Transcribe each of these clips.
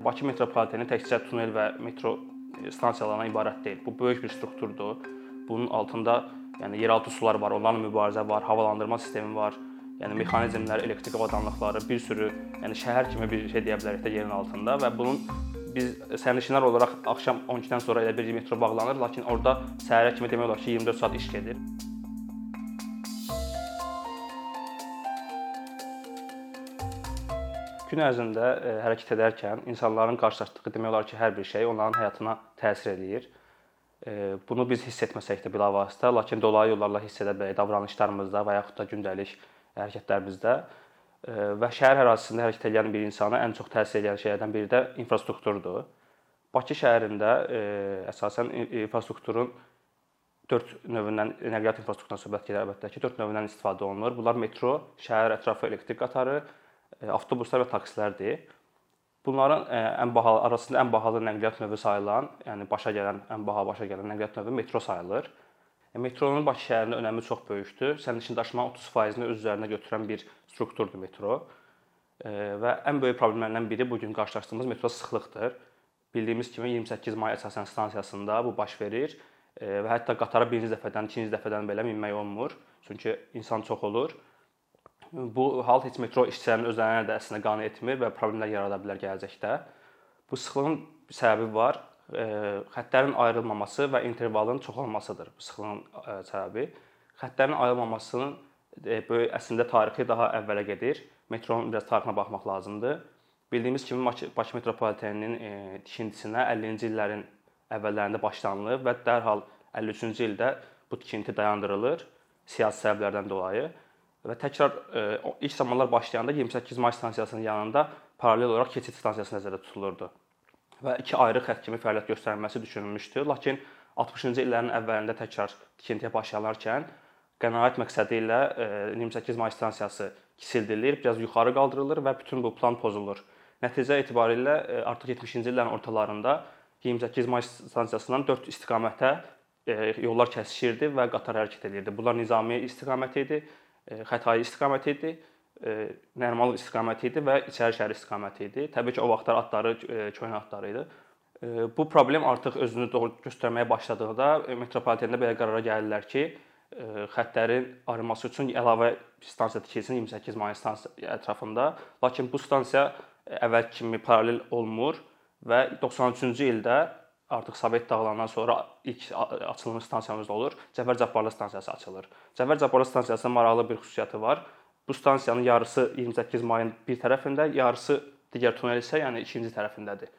Bakı metropoliteni təkcə tunel və metro e, stansiyalarından ibarət deyil. Bu böyük bir strukturdur. Bunun altında yəni yeraltı sular var, onlarla mübarizə var, havalandırma sistemi var. Yəni mexanizmlər, elektrik avadanlıqları, bir sürü, yəni şəhər kimi bir şey deyə bilərik də yerin altında və bunun biz sərnişinlər olaraq axşam 12-dən sonra elə bir metro bağlanır, lakin orada səhərə kimi demək olar ki, 24 saat iş gedir. Gün ərzində e, hərəkət edərkən insanların qarşılaşdığı demək olar ki, hər bir şey onların həyatına təsir eləyir. E, bunu biz hiss etməsək də bilavasitə, lakin dolayı yollarla hiss edə bilərik davranışlarımızda və yaxud da gündəlik hərəkətlərimizdə. E, və şəhər ərazisində hərəkət edən bir insana ən çox təsir edən şeylərdən biri də infrastrukturdur. Bakı şəhərində əsasən infrastrukturun 4 növündən nəqliyyat infrastrukturundan söhbət gedir əlbəttə ki, 4 növündən istifadə olunur. Bunlar metro, şəhər ətrafı elektrik qatarı, E, avtobuslar və taksilərdir. Bunların e, ən bahalı arasında ən bahalı nəqliyyat növü sayılan, yəni başa gələn ən baha başa gələn nəqliyyat növü metro sayılır. E, metronun Bakı şəhərində önəmi çox böyükdür. Sərnişin daşımanın 30%-ni öz üzərinə götürən bir strukturdur metro. Və ən böyük problemlərdən biri bu gün qarşılaşdığımız metro sıxlıqdır. Bildiyimiz kimi 28 may əsasən stansiyasında bu baş verir və hətta qatara birinci dəfədən, ikinci dəfədən belə minmək olmur. Çünki insan çox olur. Bu hal heç metro işçilərinin özlərinə də əslində qane etmir və problemlər yarada bilər gələcəkdə. Bu sıxlığın səbəbi var. Xəttlərin ayrılmaması və intervalın çox olmasıdır bu sıxlığın səbəbi. Xəttlərin ayrılmamasının böyük əslində tarixi daha əvvələ gedir. Metronun biraz tarixinə baxmaq lazımdır. Bildiyimiz kimi Bakı metropoliteninin tikintisinə 50-ci illərin əvvəllərində başlanılıb və dərhal 53-cü ildə bu tikinti dayandırılır siyasi səbəblərdən dolayı və təkrar e, ilk zamanlar başlayanda 28 may stansiyasının yanında paralel olaraq keçid stansiyası nəzərdə tutulurdu və iki ayrı xətt kimi fəaliyyət göstərilməsi düşünülmüşdü. Lakin 60-cı illərin əvvəlində təkrar tikintiyə başlanarkən qənaət məqsədi ilə 28 may stansiyası kiçildilir, biraz yuxarı qaldırılır və bütün bu plan pozulur. Nəticə etibarilə e, artıq 70-ci illərin ortalarında 28 may stansiyasından 4 istiqamətə e, yollar kəsişirdi və qatar hərəkət edirdi. Bunlar nizami istiqaməti idi Xətai istiqaməti idi, Nərmanlıq istiqaməti idi və İçəri şəhər istiqaməti idi. Təbii ki, o vaxtlar atları köhnə atları idi. Bu problem artıq özünü doğru göstərməyə başladığında metropolitenda belə qərara gəlirlər ki, xəttlərin ayrılması üçün əlavə stansiya tikilsin 28 may stansiya ətrafında. Lakin bu stansiya əvvəl kimi paralel olmur və 93-cü ildə artıq Sovet dağılandan sonra ilk açılmış stansiyamız olur. Cəfər Cabbarlı stansiyası açılır. Cəfər Cabbarlı stansiyasının maraqlı bir xüsusiyyəti var. Bu stansiyanın yarısı 28 mayın bir tərəfində, yarısı digər tunel isə yəni ikinci tərəfindədir.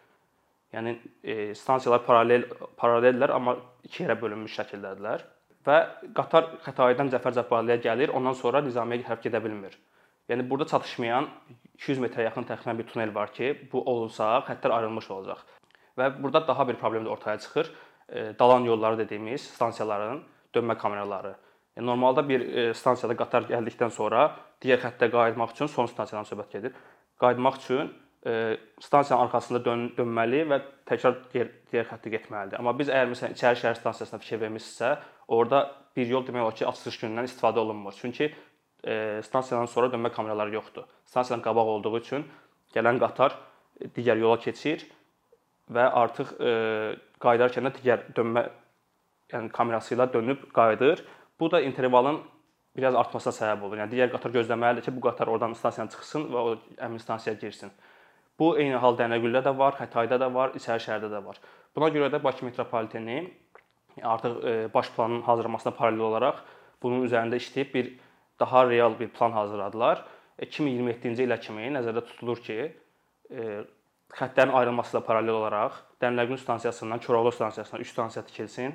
Yəni e, stansiyalar paralel paralellər, amma iki yerə bölünmüş şəkildədirlər və qatar Xətayidən Cəfər Cabbarlıya gəlir, ondan sonra Nizamiyə hərəkət edə bilmir. Yəni burada çatışmayan 200 metrə yaxın təxminən bir tunel var ki, bu olsa xəttlər ayrılmış olacaq. Və burada daha bir problem də ortaya çıxır. E, dalan yolları dediyimiz stansiyaların dönmə kameraları. Yəni normalda bir e, stansiyada qatar gəldikdən sonra digər xəttə qayıtmaq üçün son stansiyadan söhbət gedir. Qayıtmaq üçün e, stansiyanın arxasında dön dönməli və təkrar digər, digər xəttə getməlidir. Amma biz əgər məsələn İçəri şəhər stansiyasına fikir vermisinizsə, orada bir yol demək olar ki, açılış günündən istifadə olunmur. Çünki stansiyadan sonra dönmə kameraları yoxdur. Stansiyadan qabaq olduğu üçün gələn qatar digər yola keçir və artıq e, qayıdarkən də digər dönmə yəni kamerası ilə dönüb qayıdır. Bu da intervalın biraz artmasına səbəb olur. Yəni digər qatar gözləməlidir ki, bu qatar oradan stansiyadan çıxsın və o həmin stansiyaya girsin. Bu eyni hal Dənəgüldə də var, Xətayda da var, İçəri şəhərdə də var. Buna görə də Bakı metropoliteni artıq e, baş planın hazırlanmasına paralel olaraq bunun üzərində işləyib bir daha real bir plan hazırladılar. 2027-ci ilə kimi nəzərdə tutulur ki, e, xəttlərin ayrılması ilə paralel olaraq Dəmirləgün stansiyasından Koroğlu stansiyasına 3 stansiya tikilsin.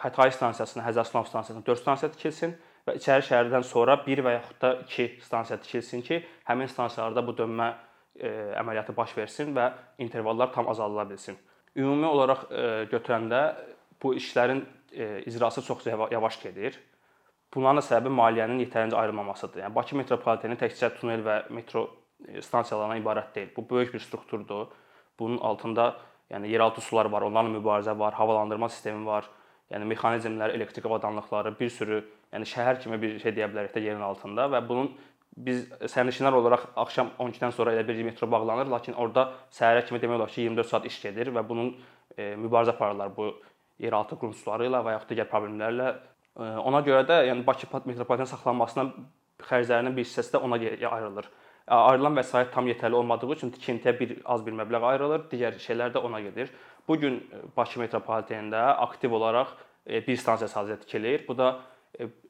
Xətai stansiyasına, Həzərsulov stansiyasına 4 stansiya tikilsin və içəri şəhərdən sonra 1 və yaxud da 2 stansiya tikilsin ki, həmin stansiyalarda bu dönmə e, əməliyyatı baş versin və intervallar tam azaldıla bilsin. Ümumi olaraq e, götürəndə bu işlərin e, icrası çox yavaş gedir. Bunların da səbəbi maliyyənin yetərincə ayrılmamasıdır. Yəni Bakı metropoliteni təkcə tunel və metro Stansiyalarından ibarət deyil. Bu böyük bir strukturdur. Bunun altında yəni yeraltı sular var, onlarla mübarizə var, havalandırma sistemi var. Yəni mexanizmlər, elektrik avadanlıqları, bir sürü, yəni şəhər kimi bir şey deyə bilərik də yerin altında və bunun biz sərnişinlər olaraq axşam 12-dən sonra elə bir metro bağlanır, lakin orada səhərə kimi demək olar ki, 24 saat iş gedir və bunun e, mübarizə aparırlar bu yeraltı qurumçuları ilə və yaxud digər problemlərlə. E, ona görə də yəni Bakı metropoliten saxlanmasına xərclərinin bir hissəsi də ona ayrılır. Ayrılan vəsait tam yetərli olmadığı üçün tikintiyə bir az bir məbləğ ayrılır, digər şeylər də ona gedir. Bu gün Bakı metropolitenində aktiv olaraq bir stansiya sadəcə tikilir. Bu da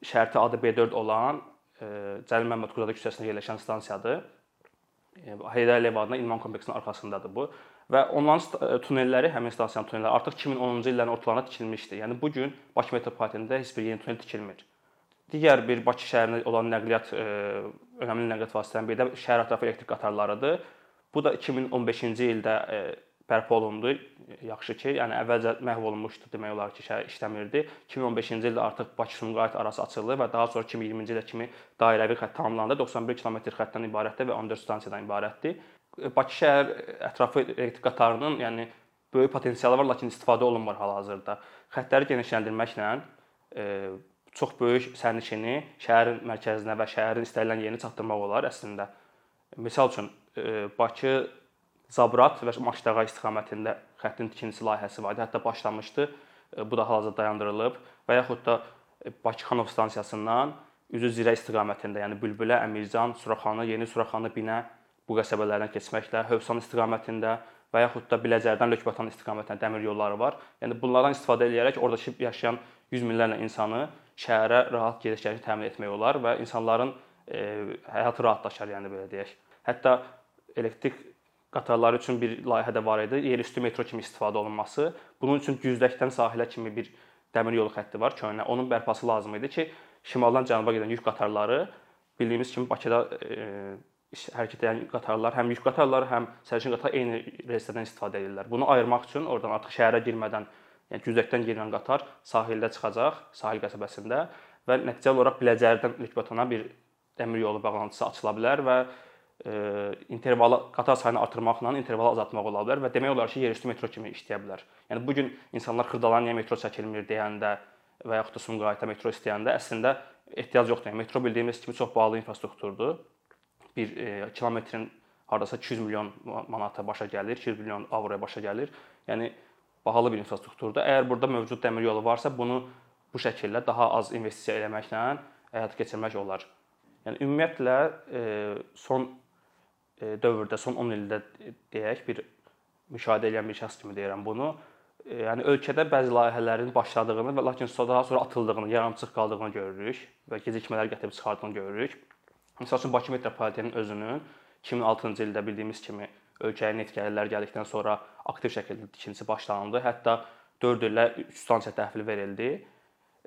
şərti adı B4 olan Cəlil Məmmədquluzadə küçəsində yerləşən stansiyadır. Heydər Əliyev adına İlman kompleksinin arxasındadır bu və onların tunelləri, həmin stansiyanın tunelləri artıq 2010-cu illərin ortalarında tikilmişdi. Yəni bu gün Bakı metropolitenində heç bir yeni tunel tikilmir. Digər bir Bakı şəhərinə olan nəqliyyat önəmli nəqliyyat vasitələrindən biri də şəhər ətrafı elektrik qatarlarıdır. Bu da 2015-ci ildə bərpa olundu. Yaxşı ki, yəni əvvəlcə məhv olunmuşdu demək olar ki, şəhər işləmirdi. 2015-ci ildə artıq Bakı-Sumqayıt arası açıldı və daha sonra 2020-ci ilə kimi dairəvi xətt tamamlandı. 91 kilometr xəttdən ibarətdir və 14 stansiyadan ibarətdir. Bakı şəhər ətrafı elektrik qatarının, yəni böyük potensialı var, lakin istifadə olunmur hal-hazırda. Xəttləri genişləndirməklə e, çox böyük sərnişini şəhərin mərkəzinə və şəhərin istənilən yerinə çatdırmaq olar əslində. Məsəl üçün e, Bakı Zabrat və Maçdağa istiqamətində xəttin tikintisi layihəsi var idi. Hətta başlamışdı. E, bu da hal-hazırda dayandırılıb və yaxud da e, Bakıxanov stansiyasından üzü Zirə istiqamətində, yəni Bülbülə, Əmircan, Suraxanı, Yeni Suraxanı, Binə bu qəsəbələrdən keçməklə Hövsan istiqamətində və yaxud da Biləcərdən Lökbatan istiqamətinə dəmir yolları var. Yəni bunlardan istifadə edərək oradakı yaşayan yüz minlərlə insanı şəhərə rahat gediş-gəliş təmin etmək olar və insanların e, həyatı rahatlaşar, yəni belə deyək. Hətta elektrik qatarları üçün bir layihə də var idi. Yerüstü metro kimi istifadə olunması. Bunun üçün Güzdəkdən sahilə kimi bir dəmir yolu xətti var köhnə. Onun bərpası lazım idi ki, şimaldan cənuba gedən yük qatarları bildiyimiz kimi Bakıda e, hərəkət edən qatarlar həm yük qatarları, həm sərnişin qatarı eyni relslərdən istifadə edirlər. Bunu ayırmaq üçün oradan artıq şəhərə girmədən, yəni Güzdəkdən girilən qatar sahildə çıxacaq, sahil qəsəbəsində və nəticəli olaraq Biləcərdən Lükbatana bir dəmir yolu bağlantısı açıla bilər və intervalı qatar sayını artırmaqla intervalı azaltmaq ola bilər və demək olar ki, yerüstü metro kimi işləyə bilər. Yəni bu gün insanlar Xırdalan niyə metro çəkilmir deyəndə və yaxud da Sumqayıta metro istəyəndə əslində ehtiyac yoxdur. Yəni metro bildiyimiz kimi çox bahalı infrastrukturdur. Bir e, kilometrin hardasa 200 milyon manata başa gəlir, 200 milyon avroya başa gəlir. Yəni bahalı bir infrastrukturdur. Əgər burada mövcud dəmir yolu varsa, bunu bu şəkildə daha az investisiya eləməklə həyata keçirmək olar. Yəni ümumiyyətlə e, son E, dövrdə son 10 ildə deyək bir müşahidə edən bir şəxs kimi deyirəm bunu. E, yəni ölkədə bəzi layihələrin başladığını və lakin daha sonra atıldığını, yarımçıq qaldığını görürük və gecikmələr gətirib çıxardığını görürük. Məsəl üçün Bakı metropoliteninin özünün 2006-cı ildə bildiyimiz kimi ölkəyə neft gəlirlər gəldikdən sonra aktiv şəkildə tikintisi başlanıldı. Hətta 4 illə 3 stansiya təhvil verildi.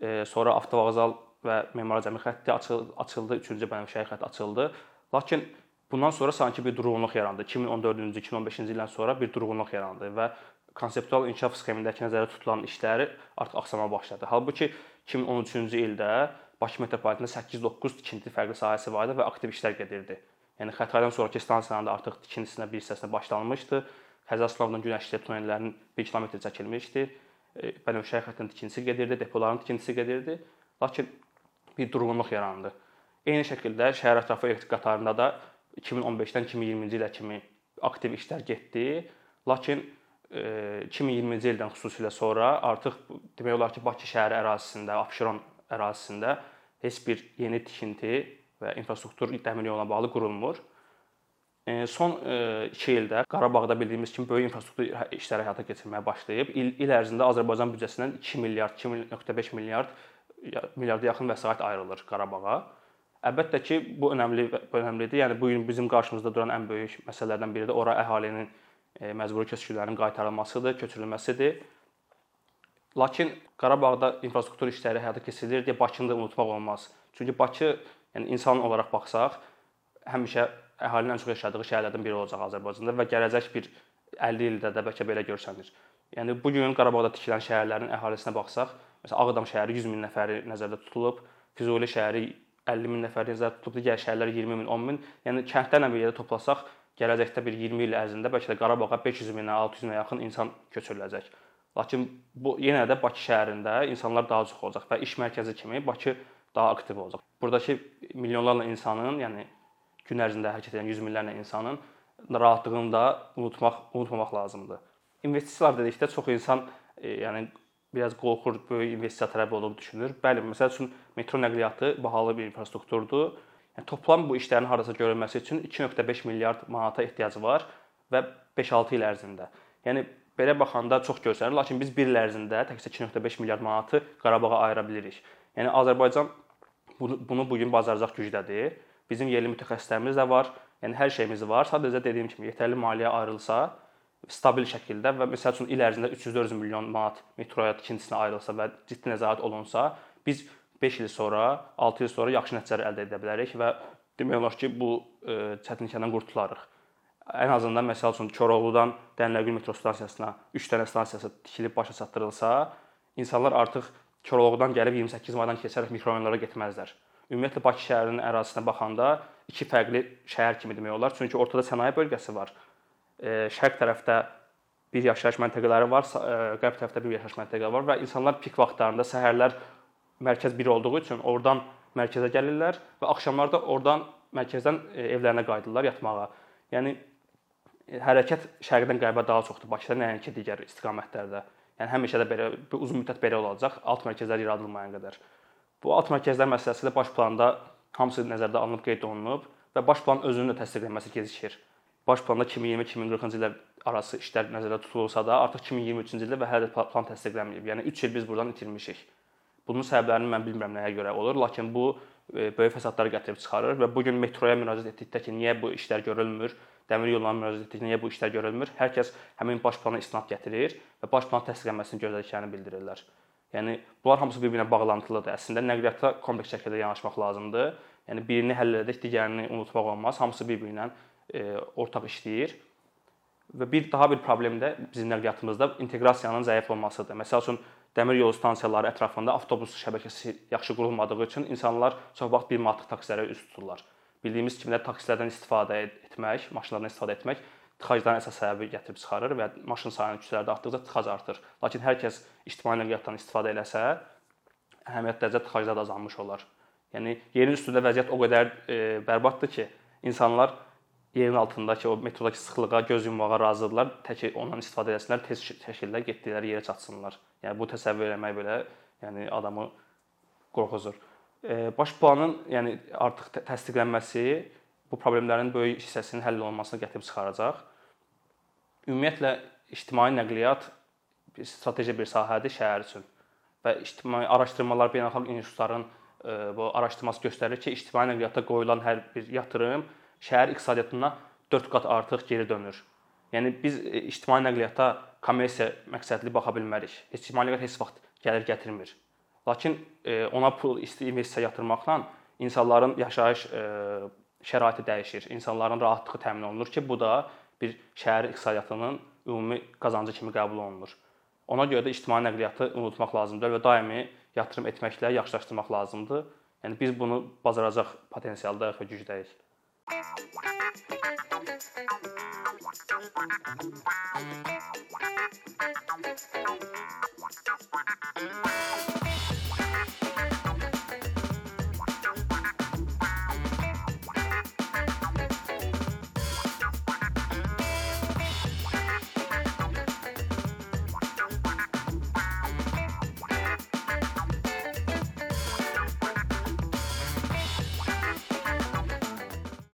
E, sonra avtovağzal və memar cəmi xətti açıldı, 3-cü bənövşəyi xətt açıldı. Lakin Bundan sonra sanki bir durğunluq yarandı. 2014-cü, 2015-ci ildən sonra bir durğunluq yarandı və konseptual inkişaf sxemindəki nəzərdə tutulan işləri artıq axsamağa başladı. Halbuki 2013-cü ildə Bakı metropolitenində 8-9 tikinti fərqli sahəsi var idi və aktiv işlər gedirdi. Yəni Xətraydan sonrakı stansiyanın da artıq tikintisinə bir hissəsinə başlanmışdı. Xəzərslavdan Günəşli tunellərinin 1 km çəkilmişdi. E, Bənövşəyi xəttinin tikintisi gedirdi, depoların tikintisi gedirdi. Lakin bir durğunluq yarandı. Eyni şəkildə şəhər ətrafı elektrik qatarında da 2015-dən 2020-ci ilə kimi aktiv işlər getdi. Lakin 2020-ci e, ildən xüsusilə sonra artıq demək olar ki, Bakı şəhəri ərazisində, Abşeron ərazisində heç bir yeni tikinti və infrastruktur təmin yoluna bağlı qurulmur. E, son 2 e, ildə Qarabağda bildiyimiz kimi böyük infrastruktur işləri həyata keçirməyə başlayıb. İl, il ərzində Azərbaycan büdcəsindən 2 milyard, 2.5 milyard milyarda yaxın vəsait ayrılır Qarabağa. Əlbəttə ki, bu önəmli bu önəmlidir. Yəni bu gün bizim qarşımızda duran ən böyük məsələlərdən biri də ora əhalinin e, məcburi köçkünlərin qaytarılmasıdır, köçürülməsidir. Lakin Qarabağda infrastruktur işləri həyata keçirilir deyə Bakını da unutmaq olmaz. Çünki Bakı, yəni insan olaraq baxsaq, həmişə əhalinin ən çox yaşadığı şəhərlərdən biri olacaq Azərbaycanda və gələcək bir 50 ildə də bəlkə belə görsənir. Yəni bu gün Qarabağda tikilən şəhərlərin əhalisinə baxsaq, məsələn Ağdam şəhəri 100 min nəfəri nəzərdə tutulub, Füzuli şəhəri 50 min nəfər nəzərdə tutulub, digər şəhərlər 20 min, 10 min. Yəni kəndlərlə bir yerdə toplasaq, gələcəkdə bir 20 il ərzində bəlkə də Qarabağa 500 minə, 600 minə yaxın insan köçürüləcək. Lakin bu yenə də Bakı şəhərində insanlar daha çox olacaq və iş mərkəzi kimi Bakı daha aktiv olacaq. Buradakı milyonlarla insanın, yəni gün ərzində hərəkət edən yüz minlərlə insanın rahatlığını da unutmaq, unutmamaq lazımdır. İnvestisiyalar dedikdə çox insan e, yəni biraz qorxur, böyük investisiya tələb olub düşünür. Bəli, məsəl üçün metro nəqliyyatı bahalı bir infrastrukturdur. Yəni toplam bu işlərin hardasa görülməsi üçün 2.5 milyard manata ehtiyacı var və 5-6 il ərzində. Yəni belə baxanda çox göstərir, lakin biz 1 il ərzində təkcə 2.5 milyard manatı Qarabağa ayıra bilirik. Yəni Azərbaycan bunu, bunu bu gün bacaracaq gücdədir. Bizim yerli mütəxəssislərimiz də var. Yəni hər şeyimiz var. Sadəcə dediyim kimi yetərli maliyyə ayrılsa, stabil şəkildə və məsəl üçün il ərzində 300-400 milyon manat metroya tikintisinə ayrılsa və ciddi nəzarət olunsa, biz 5 il sonra, 6 il sonra yaxşı nəticələr əldə edə bilərik və demək olar ki, bu e, çətinliklərdən qurtularıq. Ən azından məsəl üçün Koroğludan Dənləgül metro stansiyasına 3 dənə stansiyası tikilib başa çatdırılsa, insanlar artıq Koroğludan gəlib 28 maydan keçərək mikrorayonlara getməzlər. Ümumiyyətlə Bakı şəhərinin ərazisinə baxanda iki fərqli şəhər kimi demək olar. Çünki ortada sənaye bölgəsi var şərq tərəfdə bir yaşayış məntəqələri var, qərb tərəfdə bir yaşayış məntəqələri var və insanlar pik vaxtlarında səhərlər mərkəz bir olduğu üçün oradan mərkəzə gəlirlər və axşamlar da oradan mərkəzdən evlərinə qayıdırlar yatmağa. Yəni hərəkət şərqdən qərbə daha çoxdur Bakıda nəinki digər istiqamətlərdə. Yəni həmişə də belə uzun müddət belə olacaq, alt mərkəzlər yaradılmayana qədər. Bu alt mərkəzlər məsələsi də baş planda hamısı nəzərdə alınıb qeyd olunub və baş planın özünün də təsdiqlənməsi gecikir baş planda 2020-2040-cı illər arası işlər nəzərdə tutulsa da, artıq 2023-cü ildə və hələ də plan təsdiqlənməyib. Yəni 3 il biz burdan itirmişik. Bunun səbəblərini mən bilmirəm nəyə görə olur, lakin bu e, böyük fəsadları gətirib çıxarır və bu gün metroya müraciət etdikdə ki, niyə bu işlər görülmür, dəmir yollarına müraciət etdikdə niyə bu işlər görülmür, hər kəs həmin baş plana istinad gətirir və baş planın təsdiqlənməsini gözlədiklərini bildirirlər. Yəni bunlar hamısı bir-birinə bağlantılıdır. Əslində nəqliyyatda kompleks şəkildə yanaşmaq lazımdır. Yəni birini həll edək, digərini unutmaq olmaz. Hamısı bir-birinə e, ortaq işləyir. Və bir daha bir problem də bizim nəqliyyatımızda inteqrasiyanın zəif olmasıdır. Məsəl üçün dəmir yolu stansiyaları ətrafında avtobus şəbəkəsi yaxşı qurulmadığı üçün insanlar çox vaxt bir manatlıq taksilərə üz tuturlar. Bildiyimiz kimi də taksilərdən istifadə etmək, maşınlardan istifadə etmək tıxacların əsas səbəbi gətirib çıxarır və maşın sayını küçələrdə artdıqca tıxac artır. Lakin hər kəs ictimai nəqliyyatdan istifadə eləsə, əhəmiyyət dərəcə tıxaclar da azalmış olar. Yəni yerin üstündə vəziyyət o qədər e, bərbaddır ki, insanlar yerin altındakı o metrodakı sıxlığa göz yummağa razıdırlar. Tək ondan istifadə etsinlər, tez şəkildə getdikləri yerə çatsınlar. Yəni bu təsəvvür eləmək belə, yəni adamı qorxuzur. Baş planın yəni artıq təsdiqlənməsi bu problemlərin böyük hissəsinin həll olunmasına gətirib çıxaracaq. Ümumiyyətlə ictimai nəqliyyat bir strateji bir sahədir şəhər üçün və ictimai araşdırmalar beynəlxalq institutların bu araşdırması göstərir ki, ictimai nəqliyyata qoyulan hər bir yatırım şəhər iqtisadiyyatına 4 qat artıq geri dönür. Yəni biz e, ictimai nəqliyyata kommersiya məqsədli baxa bilmərik. İctimai nəqliyyat heç vaxt gəlir gətirmir. Lakin e, ona pul investisiya yatırmaqla insanların yaşayış e, şəraiti dəyişir. İnsanların rahatlığı təmin olunur ki, bu da bir şəhər iqtisadiyyatının ümumi qazancı kimi qəbul olunur. Ona görə də ictimai nəqliyyatı unutmaq lazımdır və daimi yatırım etməklə yaxşılaşdırmaq lazımdır. Yəni biz bunu bacaracaq potensialdayıq və gücdəyik.